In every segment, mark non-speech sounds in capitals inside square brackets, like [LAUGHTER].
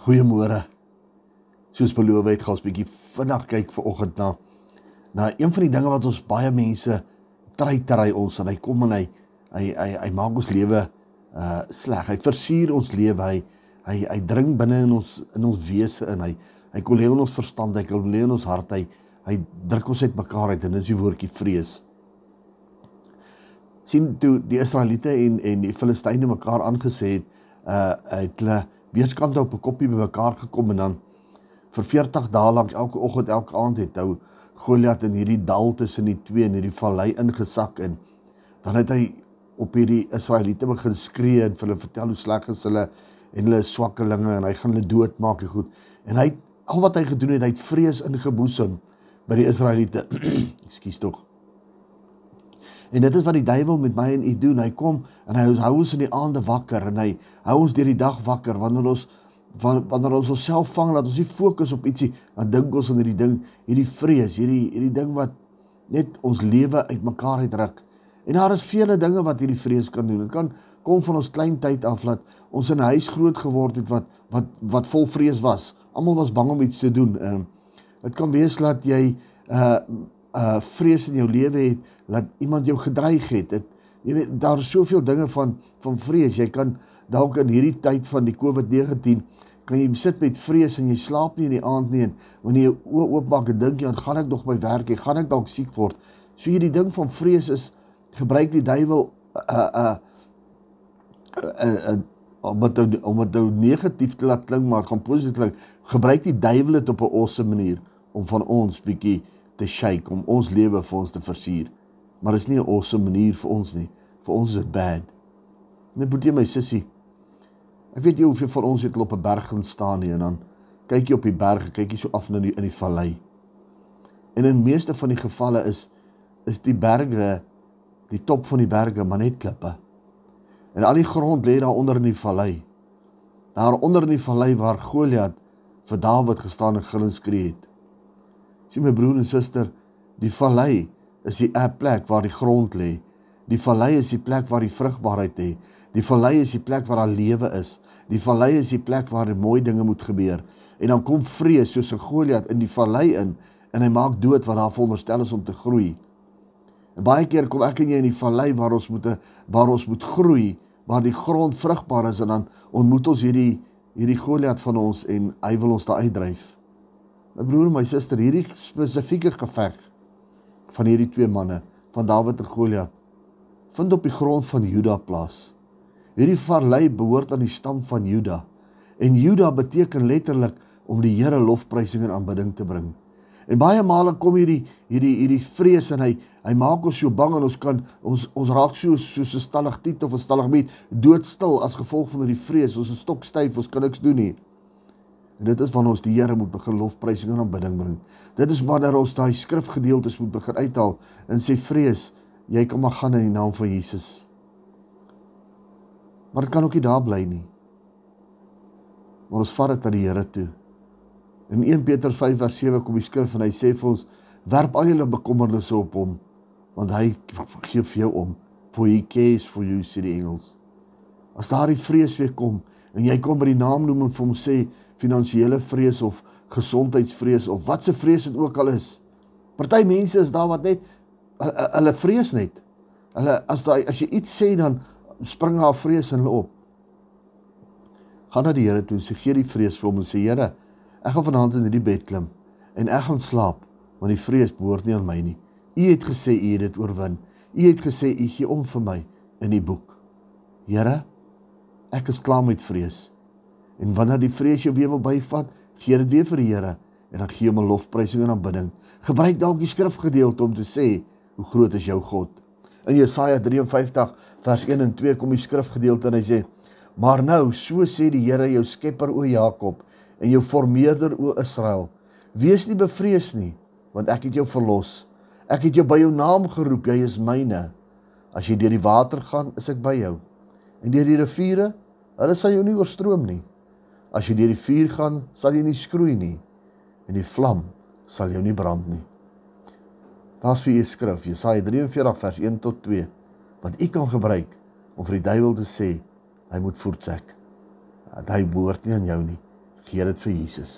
Goeiemôre. Soos beloof het, gaan ons bietjie vinnig kyk vir oggend na na een van die dinge wat ons baie mense treitery ons en hy kom en hy hy hy, hy maak ons lewe uh sleg. Hy versier ons lewe. Hy hy hy dring binne in ons in ons wese in. Hy hy kom lewe in ons verstand, hy kom lewe in ons hart. Hy hy druk ons uitmekaar uit en dis die woordjie vrees. sien toe die Israeliete en en die Filistyne mekaar aangesê het, uh het hulle weerskante op 'n koppie bymekaar gekom en dan vir 40 dae lank elke oggend elke aand het hou Goliat in hierdie dal tussen die twee in hierdie vallei ingesak en dan het hy op hierdie Israeliete begin skree en vir hulle vertel hoe sleg is hulle en hulle swakkelinge en hy gaan hulle doodmaak en goed. En hy al wat hy gedoen het hy het vrees ingeboesem by die Israeliete. [CLEARS THROAT] Ekskuus tog En dit is wat die duiwel met my en u doen. Hy kom en hy hou ons in die aande wakker en hy hou ons deur die dag wakker wanneer ons wanneer ons onsself vang dat ons nie fokus op ietsie dan dink ons aan hierdie ding, hierdie vrees, hierdie hierdie ding wat net ons lewe uitmekaar uitruk. En daar is vele dinge wat hierdie vrees kan doen. Dit kan kom van ons klein tyd af dat ons in 'n huis groot geword het wat wat wat vol vrees was. Almal was bang om iets te doen. Ehm dit kan wees dat jy uh uh vrees in jou lewe het dat iemand jou gedreig het. Dit jy weet daar is soveel dinge van van vrees. Jy kan dalk in hierdie tyd van die COVID-19 kan jy sit met vrees en jy slaap nie in die aand nie en wanneer jy oë oopmaak en dink jy aan gaan ek nog by werk, ek gaan ek dalk siek word. So hierdie ding van vrees is gebruik die duiwel uh uh uh om dit om dit nou negatief te laat klink maar gaan positief klink. Gebruik die duiwel dit op 'n awesome manier om van ons bietjie te shake om ons lewe vir ons te versier. Maar dit is nie 'n awesome manier vir ons nie. Vir ons is dit bad. Net boetie my sussie. Ek weet jy hoeveel van ons het op 'n berg gaan staan nie en dan kyk jy op die berg, kyk jy so af na die in die vallei. En in meeste van die gevalle is is die berge die top van die berge maar net klippe. En al die grond lê daar onder in die vallei. Daar onder in die vallei waar Goliat vir Dawid gestaan en gil en skree het. Sien my broer en suster, die vallei is die plek waar die grond lê. Die vallei is die plek waar die vrugbaarheid lê. Die vallei is die plek waar daar lewe is. Die vallei is die plek waar mooi dinge moet gebeur. En dan kom vrees soos 'n Goliat in die vallei in en hy maak dood wat daar veronderstel is om te groei. En baie keer kom ek en jy in die vallei waar ons moet waar ons moet groei, waar die grond vrugbaar is en dan ontmoet ons hierdie hierdie Goliat van ons en hy wil ons daar uitdryf. My broer en my suster, hierdie spesifieke geveg van hierdie twee manne, van Dawid en Goliat, vind op die grond van Juda plaas. Hierdie vallei behoort aan die stam van Juda. En Juda beteken letterlik om die Here lofprysing en aanbidding te bring. En baie male kom hierdie hierdie hierdie vrees en hy hy maak ons so bang en ons kan ons ons raak so soos 'n stalagtiet of 'n stalagmiet doodstil as gevolg van hierdie vrees. Ons is stokstyf, ons kan niks doen nie. En dit is wanneer ons die Here moet begin lofprysing en aanbidding bring. Dit is wanneer ons daai skrifgedeeltes moet begin uithaal en sê vrees, jy kan maar gaan in die naam van Jesus. Maar dit kan ook nie daar bly nie. Maar ons vat dit na die Here toe. In 1 Petrus 5 vers 7 kom die skrif en hy sê vir ons: "Werp al julle bekommernisse op hom, want hy gee vir jou om. For he cares for you," sê die engels. As daardie vrees weer kom en jy kom by die naam noem en vir hom sê finansiële vrees of gesondheidsvrees of wat se vrees dit ook al is. Party mense is daar wat net hulle vrees net. Hulle as daai as jy iets sê dan spring haar vrees in hulle op. Gaan na die Here toe, sê gee die vrees vir hom en sê Here, ek gaan vanaand in hierdie bed klim en ek gaan slaap, want die vrees behoort nie aan my nie. U het gesê u het dit oorwin. U het gesê u gee om vir my in die boek. Here, ek is klaar met vrees. En wanneer die vrees jou weer wil byvat, gee dit weer vir die Here en dan gee hom 'n lofprysing en aanbidding. Gebruik dalk die skrifgedeelte om te sê hoe groot is jou God. In Jesaja 53 vers 1 en 2 kom die skrifgedeelte en hy sê: "Maar nou, so sê die Here jou Skepper o Jakob en jou Vormeerder o Israel: Wees nie bevrees nie, want ek het jou verlos. Ek het jou by jou naam geroep, jy is myne. As jy deur die water gaan, is ek by jou. En deur die riviere, hulle sal jou nie oorstroom nie. As jy deur die vuur gaan, sal jy nie skroei nie, en die vlam sal jou nie brand nie." Daar's vir u skrif Jesaja 43 vers 1 tot 2 wat u kan gebruik om vir die duiwel te sê hy moet voortsak. Dat hy behoort nie aan jou nie. Gee dit vir Jesus.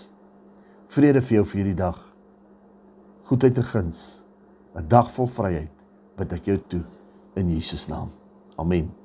Vrede vir jou vir hierdie dag. Goedheid en guns. 'n Dag vol vryheid bid ek jou toe in Jesus naam. Amen.